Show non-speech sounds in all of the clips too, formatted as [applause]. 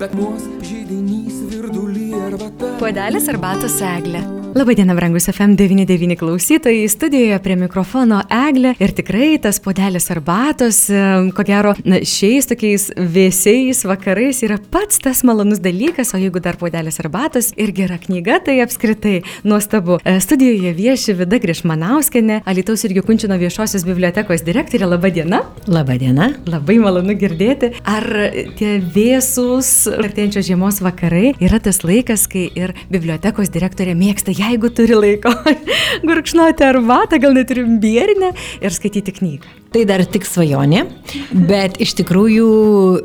Bet mūsų žydinys virdulį arbata. Puodelis arbatos eglė. Labadiena, brangus FM99 klausytojai, studijoje prie mikrofono Eglė ir tikrai tas podelis arbatos, ko gero, na, šiais tokiais vėsiais vakarais yra pats tas malonus dalykas, o jeigu dar podelis arbatos ir gera knyga, tai apskritai nuostabu. E, Studijoje vieši Vida Grišmanauskenė, Alitaus ir Jukunčino viešosios bibliotekos direktorė. Labadiena. Labadiena. Labai malonu girdėti. Ar tie vėsūs artėjančios žiemos vakarai yra tas laikas, kai ir bibliotekos direktorė mėgsta, jeigu turi laiko, [laughs] gurkšnoti arbatą, gal net ir imbierinę ir skaityti knygą? Tai dar tik svajonė, bet iš tikrųjų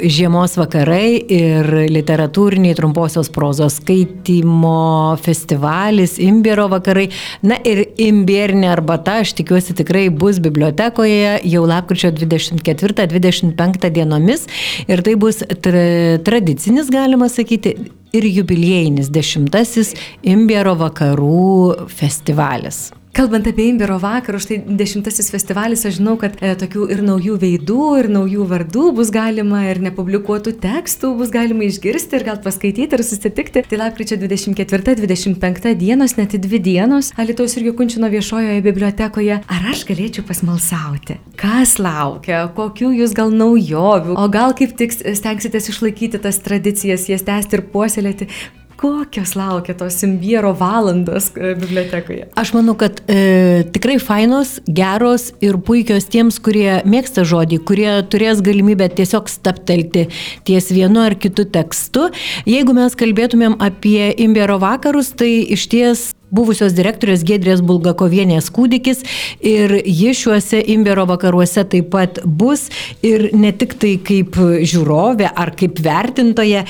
žiemos vakarai ir literatūriniai trumposios prozos skaitimo festivalis, imbiero vakarai, na ir imbierinė arbata, aš tikiuosi tikrai bus bibliotekoje jau lapkričio 24-25 dienomis ir tai bus tra tradicinis, galima sakyti, ir jubiliejinis dešimtasis imbiero vakarų festivalis. Kalbant apie Imbiro vakarus, štai dešimtasis festivalis, aš žinau, kad e, tokių ir naujų veidų, ir naujų vardų bus galima, ir nepublikuotų tekstų bus galima išgirsti, ir gal paskaityti, ir susitikti. Tai lapkričio 24-25 dienos, net dvi dienos, Alitaus ir Jukunčino viešojoje bibliotekoje. Ar aš galėčiau pasmalsauti? Kas laukia? Kokių jūs gal naujovių? O gal kaip tik stengsitės išlaikyti tas tradicijas, jas tęsti ir puoselėti? Kokios laukia tos imbiero valandos e, bibliotekoje? Aš manau, kad e, tikrai fainos, geros ir puikios tiems, kurie mėgsta žodį, kurie turės galimybę tiesiog staptelti ties vienu ar kitu tekstu. Jeigu mes kalbėtumėm apie imbiero vakarus, tai iš ties buvusios direktorės Gedrės Bulgakovienės kūdikis ir ji šiuose Imbero vakaruose taip pat bus ir ne tik tai kaip žiūrovė ar kaip vertintoja,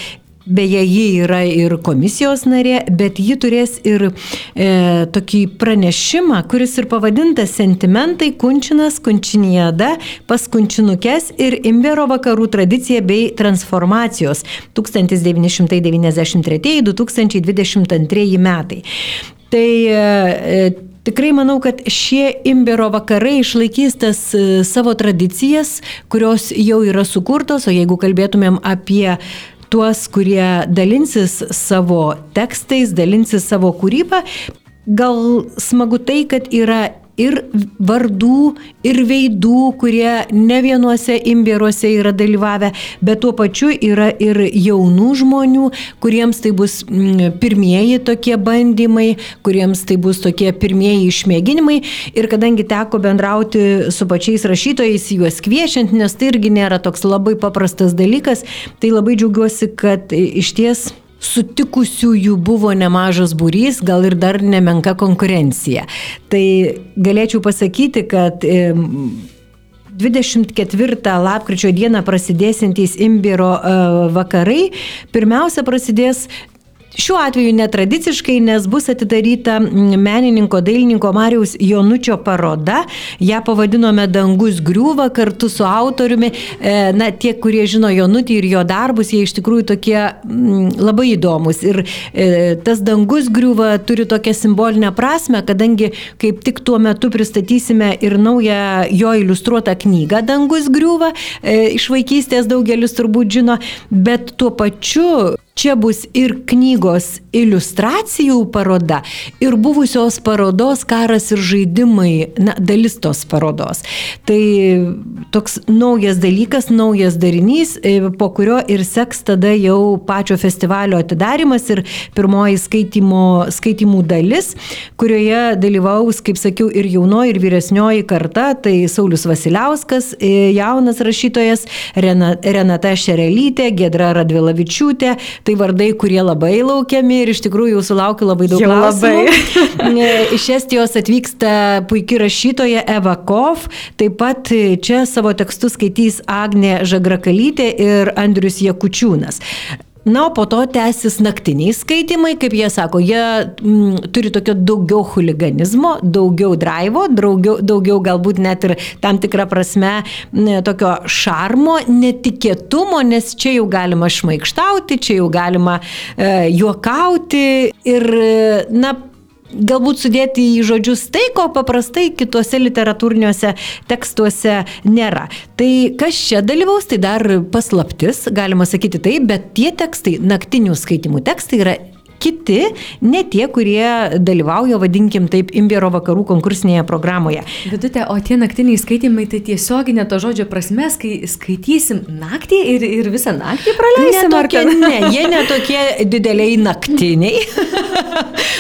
Beje, ji yra ir komisijos narė, bet ji turės ir e, tokį pranešimą, kuris ir pavadintas Sentimentai Kunčinas, Kunčiniada, Paskunčinukės ir Imbero vakarų tradicija bei transformacijos 1993-2022 metai. Tai e, Tikrai manau, kad šie imbiro vakarai išlaikys tas e, savo tradicijas, kurios jau yra sukurtos, o jeigu kalbėtumėm apie tuos, kurie dalinsis savo tekstais, dalinsis savo kūrybą. Gal smagu tai, kad yra ir vardų, ir veidų, kurie ne vienuose imbieruose yra dalyvavę, bet tuo pačiu yra ir jaunų žmonių, kuriems tai bus mm, pirmieji tokie bandymai, kuriems tai bus tokie pirmieji išmėginimai. Ir kadangi teko bendrauti su pačiais rašytojais, juos kviečiant, nes tai irgi nėra toks labai paprastas dalykas, tai labai džiaugiuosi, kad iš ties sutikusiųjų buvo nemažas būrys, gal ir dar nemenka konkurencija. Tai galėčiau pasakyti, kad 24 lapkričio dieną prasidėsintys Imbiro e, vakarai pirmiausia prasidės Šiuo atveju netradiciškai, nes bus atidaryta menininko dailininko Marijaus Jonučio paroda. Ja pavadinome Dangus griūva kartu su autoriumi. E, na, tie, kurie žino Jonutį ir jo darbus, jie iš tikrųjų tokie m, labai įdomus. Ir e, tas Dangus griūva turi tokią simbolinę prasme, kadangi kaip tik tuo metu pristatysime ir naują jo iliustruotą knygą Dangus griūva. E, iš vaikystės daugelis turbūt žino, bet tuo pačiu Čia bus ir knygos iliustracijų paroda, ir buvusios parodos karas ir žaidimai, na, dalis tos parodos. Tai toks naujas dalykas, naujas darinys, e, po kurio ir seks tada jau pačio festivalio atidarimas ir pirmoji skaitimo, skaitimų dalis, kurioje dalyvaus, kaip sakiau, ir jaunoji, ir vyresnioji karta, tai Saulis Vasiliauskas, e, jaunas rašytojas, Renata Šerelytė, Gedra Radvilavičiūtė, tai vardai, kurie labai laukiami ir iš tikrųjų sulaukiu labai daug Jau klausimų. Labai. [laughs] iš Estijos atvyksta puikia rašytoja Eva Kov, taip pat čia savo tekstus skaitys Agne Žagrakalytė ir Andrius Jekučiūnas. Na, o po to tęsis naktiniai skaitimai, kaip jie sako, jie mm, turi tokio daugiau huliganizmo, daugiau drivo, daugiau, daugiau galbūt net ir tam tikrą prasme m, tokio šarmo, netikėtumo, nes čia jau galima šmaikštauti, čia jau galima e, juokauti. Ir, na, galbūt sudėti į žodžius tai, ko paprastai kitose literatūriniuose tekstuose nėra. Tai kas čia dalyvaus, tai dar paslaptis, galima sakyti taip, bet tie tekstai, naktinių skaitimų tekstai yra kiti, ne tie, kurie dalyvauja, vadinkim taip, Imbiero vakarų konkursinėje programoje. Vidute, o tie naktiniai skaitimai, tai tiesioginė to žodžio prasme, kai skaitysim naktį ir, ir visą naktį praleisim. Ne, tokie, ne, jie netokie dideliai naktiniai. [laughs]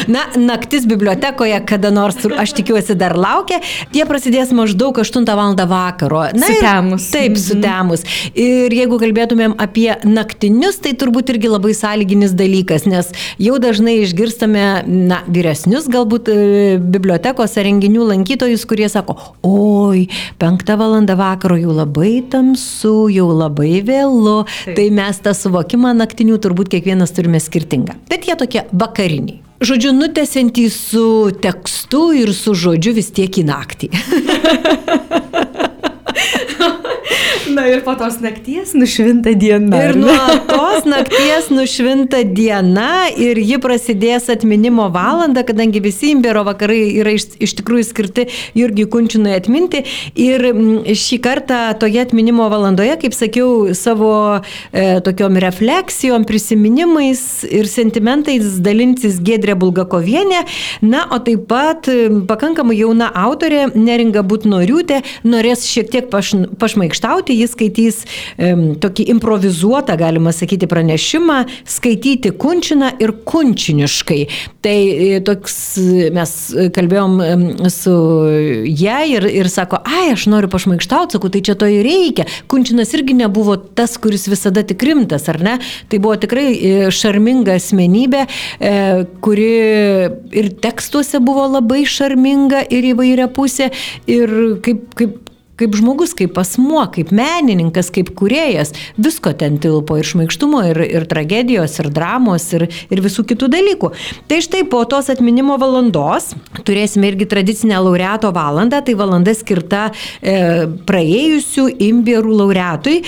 Na, naktis bibliotekoje kada nors, aš tikiuosi, dar laukia. Tie prasidės maždaug 8 val. vakaro. Na, sutemus. Ir, taip, sutemus. Ir jeigu kalbėtumėm apie naktinius, tai turbūt irgi labai sąlyginis dalykas, nes jau jau dažnai išgirstame, na, vyresnius galbūt e, bibliotekos ar renginių lankytojus, kurie sako, oi, penktą valandą vakaro jau labai tamsu, jau labai vėlu. Taip. Tai mes tą suvokimą naktinių turbūt kiekvienas turime skirtingą. Bet jie tokie vakariniai. Žodžiu, nutesiantys su tekstu ir su žodžiu vis tiek į naktį. [laughs] Na ir po tos nakties nušvinta diena. Ir nuo tos nakties nušvinta diena ir ji prasidės atminimo valandą, kadangi visi imbero vakarai yra iš, iš tikrųjų skirti Jurgiui Kunčinui atminti. Ir šį kartą toje atminimo valandoje, kaip sakiau, savo e, tokiom refleksijom, prisiminimais ir sentimentais dalinsis Gedrė Bulgakovienė. Na, o taip pat pakankamai jauna autorė Neringa Butnoriūtė norės šiek tiek paš, pašmaikštauti jis skaitys um, tokį improvizuotą, galima sakyti, pranešimą, skaityti kunčiną ir kunčiniškai. Tai e, toks mes kalbėjom su ją ir, ir sako, ai, aš noriu pašmaikštauti, sakau, tai čia to ir reikia. Kunčinas irgi nebuvo tas, kuris visada tik rimtas, ar ne? Tai buvo tikrai e, šarminga asmenybė, e, kuri ir tekstuose buvo labai šarminga ir įvairia pusė. Ir kaip, kaip kaip žmogus, kaip asmuo, kaip menininkas, kaip kuriejas, visko ten tilpo ir šmaikštumo, ir, ir tragedijos, ir dramos, ir, ir visų kitų dalykų. Tai štai po tos atminimo valandos turėsime irgi tradicinę laureato valandą, tai valanda skirta e, praėjusių imbierų laureatui e,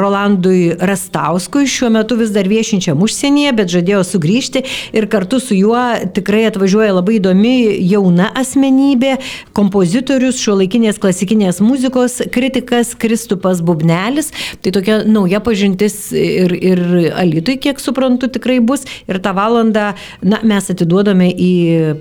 Rolandui Rastauskui, šiuo metu vis dar viešinčiam užsienyje, bet žadėjo sugrįžti ir kartu su juo tikrai atvažiuoja labai įdomi jauna asmenybė, kompozitorius, šiuolaikinės klasikinės muzikos kritikas Kristupas Bubnelis. Tai tokia nauja pažintis ir, ir Alitui, kiek suprantu, tikrai bus. Ir tą valandą na, mes atiduodame į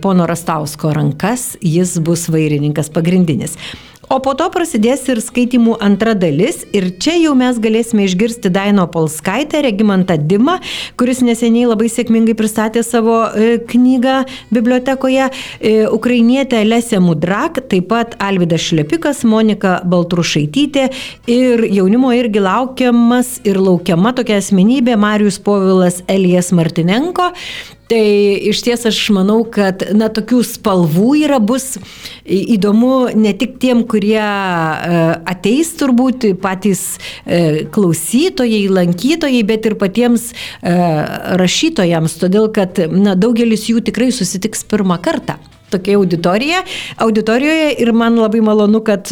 pono Rastausko rankas, jis bus vairininkas pagrindinis. O po to prasidės ir skaitimų antra dalis ir čia jau mes galėsime išgirsti Daino Polskaitę, Regimantą Dimą, kuris neseniai labai sėkmingai pristatė savo e, knygą bibliotekoje, e, ukrainietę Lesę Mudrak, taip pat Alvidas Šlepikas, Monika Baltrušaitytė ir jaunimo irgi laukiamas ir laukiama tokia asmenybė Marijus Povilas Elijas Martinenko. Tai iš ties aš manau, kad na, tokių spalvų yra bus įdomu ne tik tiem, kurie e, ateis turbūt patys e, klausytojai, lankytojai, bet ir patiems e, rašytojams, todėl kad na, daugelis jų tikrai susitiks pirmą kartą. Tokia auditorija, auditorijoje ir man labai malonu, kad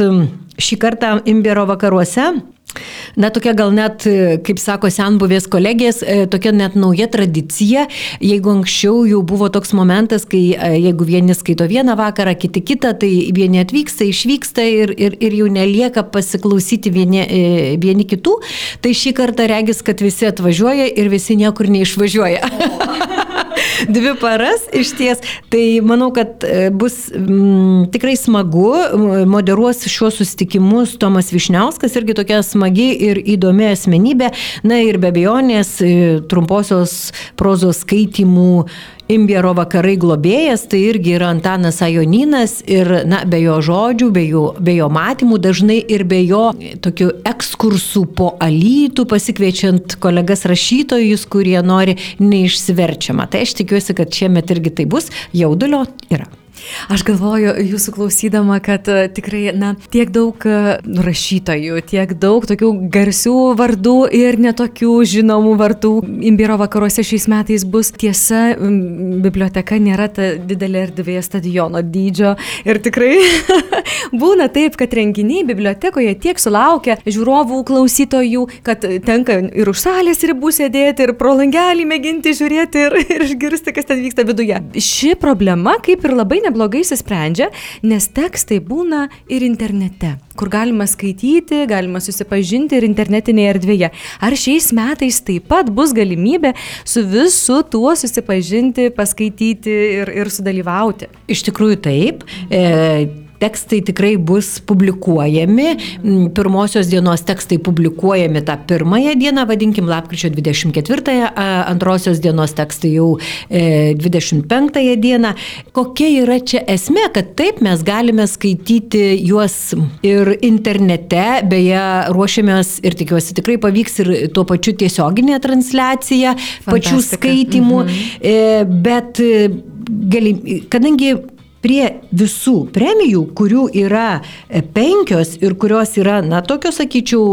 šį kartą Imbero vakaruose Na, tokia gal net, kaip sako senbuvės kolegės, e, tokia net nauja tradicija. Jeigu anksčiau jau buvo toks momentas, kai e, jeigu vieni skaito vieną vakarą, kiti kitą, tai vieni atvyksta, išvyksta ir, ir, ir jau nelieka pasiklausyti vieni, e, vieni kitų, tai šį kartą regis, kad visi atvažiuoja ir visi niekur neišvažiuoja. Dvi paras iš ties. Tai manau, kad bus m, mm, tikrai smagu, moderuos šiuos susitikimus Tomas Višniauskas, irgi tokia smagi ir įdomi asmenybė. Na ir be abejonės e, trumposios prozos skaitimų Imbiero vakarai globėjas, tai irgi yra Antanas Ajoninas ir, na, be jo žodžių, be jo, be jo matymų, dažnai ir be jo tokių ekskursų po alytų, pasikviečiant kolegas rašytojus, kurie nori neišsiverčiama. Tai aš tikiuosi, kad šiemet irgi tai bus, jaudulio yra. Aš galvoju, jūsų klausydama, kad e, tikrai, na, tiek daug e, rašytojų, tiek daug tokių garsių vardų ir netokių žinomų vardų Imbiro vakaruose šiais metais bus. Tiesa, biblioteka nėra ta didelė erdvė stadiono dydžio ir tikrai [laughs] būna taip, kad renginiai bibliotekoje tiek sulaukia žiūrovų, klausytojų, kad tenka ir už salės ribų sėdėti, ir pro langelį mėginti žiūrėti ir, ir išgirsti, kas ten vyksta viduje. Ši problema kaip ir labai neblogai įsisprendžia, nes tekstai būna ir internete, kur galima skaityti, galima susipažinti ir internetinėje erdvėje. Ar šiais metais taip pat bus galimybė su visu tuo susipažinti, paskaityti ir, ir sudalyvauti? Iš tikrųjų taip. E, tekstai tikrai bus publikuojami. Mm, pirmosios dienos tekstai publikuojami tą pirmąją dieną, vadinkim, lapkričio 24-ąją, antrosios dienos tekstai jau 25-ąją e, dieną. Kokia yra čia esmė, kad taip mes galime skaityti juos ir internete, beje, ruošiamės ir tikiuosi tikrai pavyks ir tuo pačiu tiesioginė transliacija Fantastika. pačių skaitimų, mhm. bet e, gali, kadangi prie visų premijų, kurių yra e, penkios ir kurios yra, na, tokios, sakyčiau,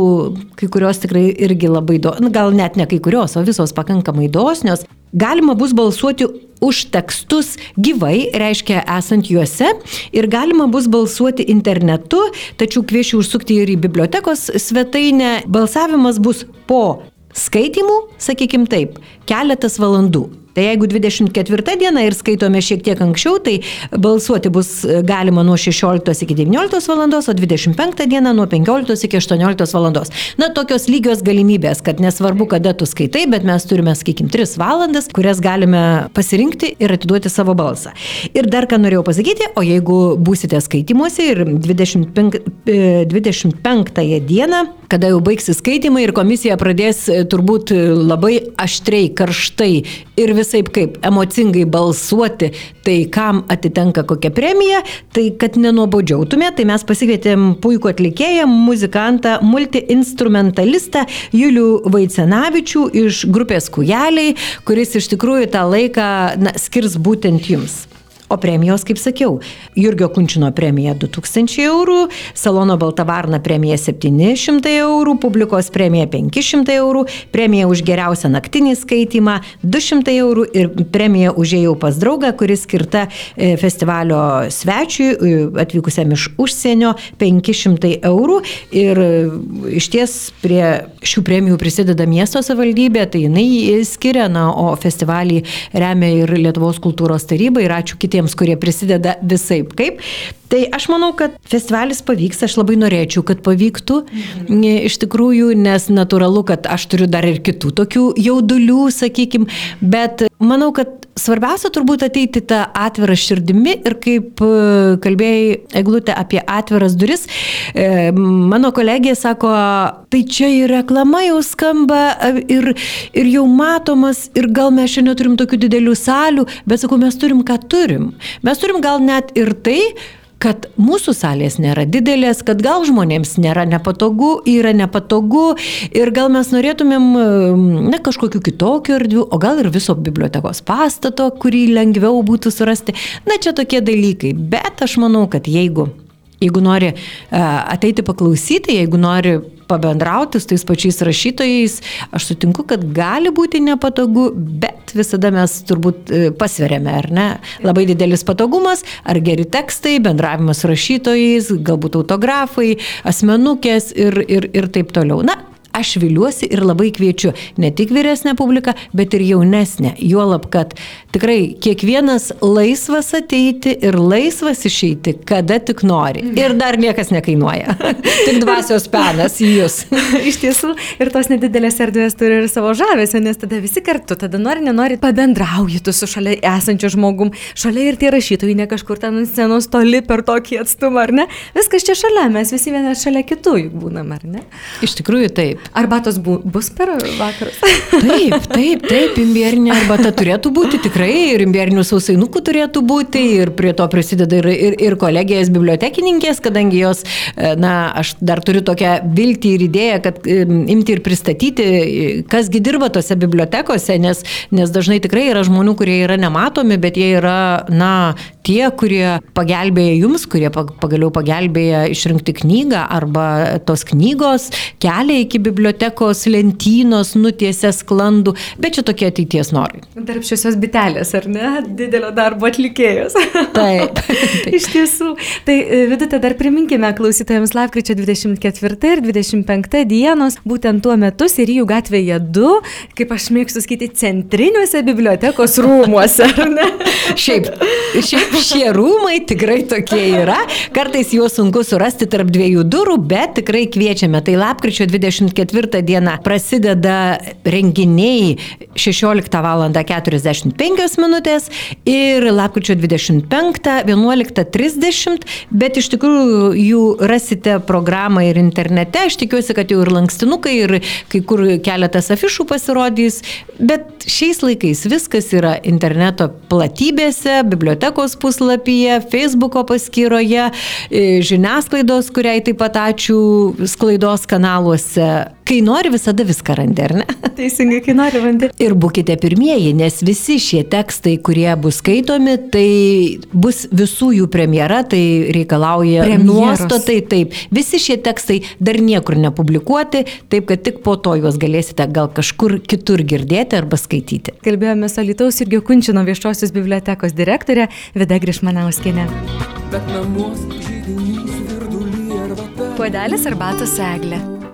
kai kurios tikrai irgi labai, do, gal net ne kai kurios, o visos pakankamai dosnios, galima bus balsuoti už tekstus gyvai, reiškia esant juose, ir galima bus balsuoti internetu, tačiau kviečiu užsukti ir į bibliotekos svetainę. Balsavimas bus po skaitimų, sakykim taip, keletas valandų. Tai jeigu 24 diena ir skaitome šiek tiek anksčiau, tai balsuoti bus galima nuo 16 iki 19 valandos, o 25 dieną nuo 15 iki 18 valandos. Na, tokios lygios galimybės, kad nesvarbu, kada tu skaitai, bet mes turime, sakykime, 3 valandas, kurias galime pasirinkti ir atiduoti savo balsą. Ir dar ką norėjau pasakyti, o jeigu būsite skaitimuose ir 25, 25 e, dieną, kada jau baigsis skaitimai ir komisija pradės e, turbūt labai aštriai, karštai ir visai kaip emocingai balsuoti, tai kam atitenka kokia premija, tai kad nenuobodžiautume, tai mes pasikvietėm puikų atlikėją, muzikantą, multiinstrumentalistą Julių Vaicenavičių iš grupės Kujeliai, kuris iš tikrųjų tą laiką na, skirs būtent jums. O premijos, kaip sakiau, Jurgio Kunčino premija 2000 eurų, Salono Baltavarna premija 700 eurų, publikos premija 500 eurų, premija už geriausią naktinį skaitimą 200 eurų ir premija užėjau pas draugą, kuris skirta e, festivalio svečiui e, atvykusiam iš užsienio 500 eurų. Ir e, iš ties prie šių premijų prisideda miesto savivaldybė, tai jinai skiria, na, o festivalį remia ir Lietuvos kultūros taryba ir ačiū kitiems visiems, kurie prisideda visai kaip. Tai aš manau, kad festivalis pavyks, aš labai norėčiau, kad pavyktų. Mhm. Iš tikrųjų, nes natūralu, kad aš turiu dar ir kitų tokių jaudulių, sakykim, bet manau, kad svarbiausia turbūt ateiti tą atvirą širdimi ir kaip e, kalbėjai Eglutė apie atviras duris, e, mano kolegija sako, tai čia ir reklama jau skamba ir, ir jau matomas ir gal mes šiandien turim tokių didelių salių, bet sakau, mes turim ką turim. Mes turim gal net ir tai, kad mūsų salės nėra didelės, kad gal žmonėms nėra nepatogu, yra nepatogu ir gal mes norėtumėm ne kažkokiu kitokiu erdviu, o gal ir viso bibliotekos pastato, kurį lengviau būtų surasti. Na čia tokie dalykai, bet aš manau, kad jeigu Jeigu nori ateiti paklausyti, jeigu nori pabendrauti su tais pačiais rašytojais, aš sutinku, kad gali būti nepatogu, bet visada mes turbūt e, pasveriame, ar ne? Labai didelis patogumas, ar geri tekstai, bendravimas su rašytojais, galbūt autografai, asmenukės ir, ir, ir taip toliau. Na, aš viliuosi ir labai kviečiu ne tik vyresnę publiką, bet ir jaunesnę. Juolab, kad tikrai kiekvienas laisvas ateiti ir laisvas išeiti, kada tik nori. Ir dar niekas nekainuoja. [laughs] tik dvasios penas į jūs. [laughs] Iš tiesų, ir tos nedidelės erdvės turi ir savo žavesio, nes tada visi kartu, tada nori, nenori, pabendrauji tu su šalia esančiu žmogum, šalia ir tie rašytojai ne kažkur ten ant scenos toli per tokį atstumą, ar ne? Viskas čia šalia, mes visi vienas šalia kitų juk būnam, ar ne? Iš tikrųjų taip. Arbatos bu, bus per vakarus? [laughs] Taip, taip, taip, imbierinė arbata turėtų būti tikrai ir imbierinių sausainukų turėtų būti ir prie to prisideda ir, ir, ir kolegijas bibliotekininkės, kadangi jos, e, na, aš dar turiu tokią viltį ir idėją, kad imti ir pristatyti, kasgi dirba tose bibliotekose, nes, nes dažnai tikrai yra žmonių, kurie yra nematomi, bet jie yra, na, tie, kurie pagelbėja jums, kurie pagaliau pagelbėja išrinkti knygą arba tos knygos kelia iki bibliotekos lentynos, nutiesia sklandų, bet čia tokie ateities norai. Tarp šiosios bitelės, ar ne? Didelio darbo atlikėjos. Taip. [laughs] Iš tiesų. Tai e, vidute dar priminkime klausytojams lapkričio 24 ir 25 dienos, būtent tuo metu Sirijų gatvėje 2, kaip aš mėgstu skaityti, centriniuose bibliotekos rūmuose, ar ne? šiaip, šiaip šie rūmai tikrai tokie yra. Kartais juos sunku surasti tarp dviejų durų, bet tikrai kviečiame. Tai lapkričio 24 diena prasideda renginiai 16 val. 45 minutės ir lapkričio 25 11.30, bet iš tikrųjų jų rasite programą ir internete. Aš tikiuosi, kad jau ir lankstinukai, ir kai kur keletas afišų pasirodys, bet šiais laikais viskas yra interneto platybėse, bibliotekos puslapyje, Facebooko paskyroje, e, žiniasklaidos, kuriai taip pat ačiū sklaidos kanaluose. Kai nori, visada viską randi, ar ne? Teisingai, kai nori, randi. Ir būkite pirmieji, nes visi šie tekstai, kurie bus skaitomi, tai bus visų jų premjera, tai reikalauja Premjeros. nuostatai, taip. Visi šie tekstai dar niekur nepublikuoti, taip kad tik po to juos galėsite gal kažkur kitur girdėti arba skaityti. Kalbėjome su Alitaus ir Gekunčino viešosios bibliotekos direktorė Vida Grišmanauskinė. Puodelis arbatos eglė.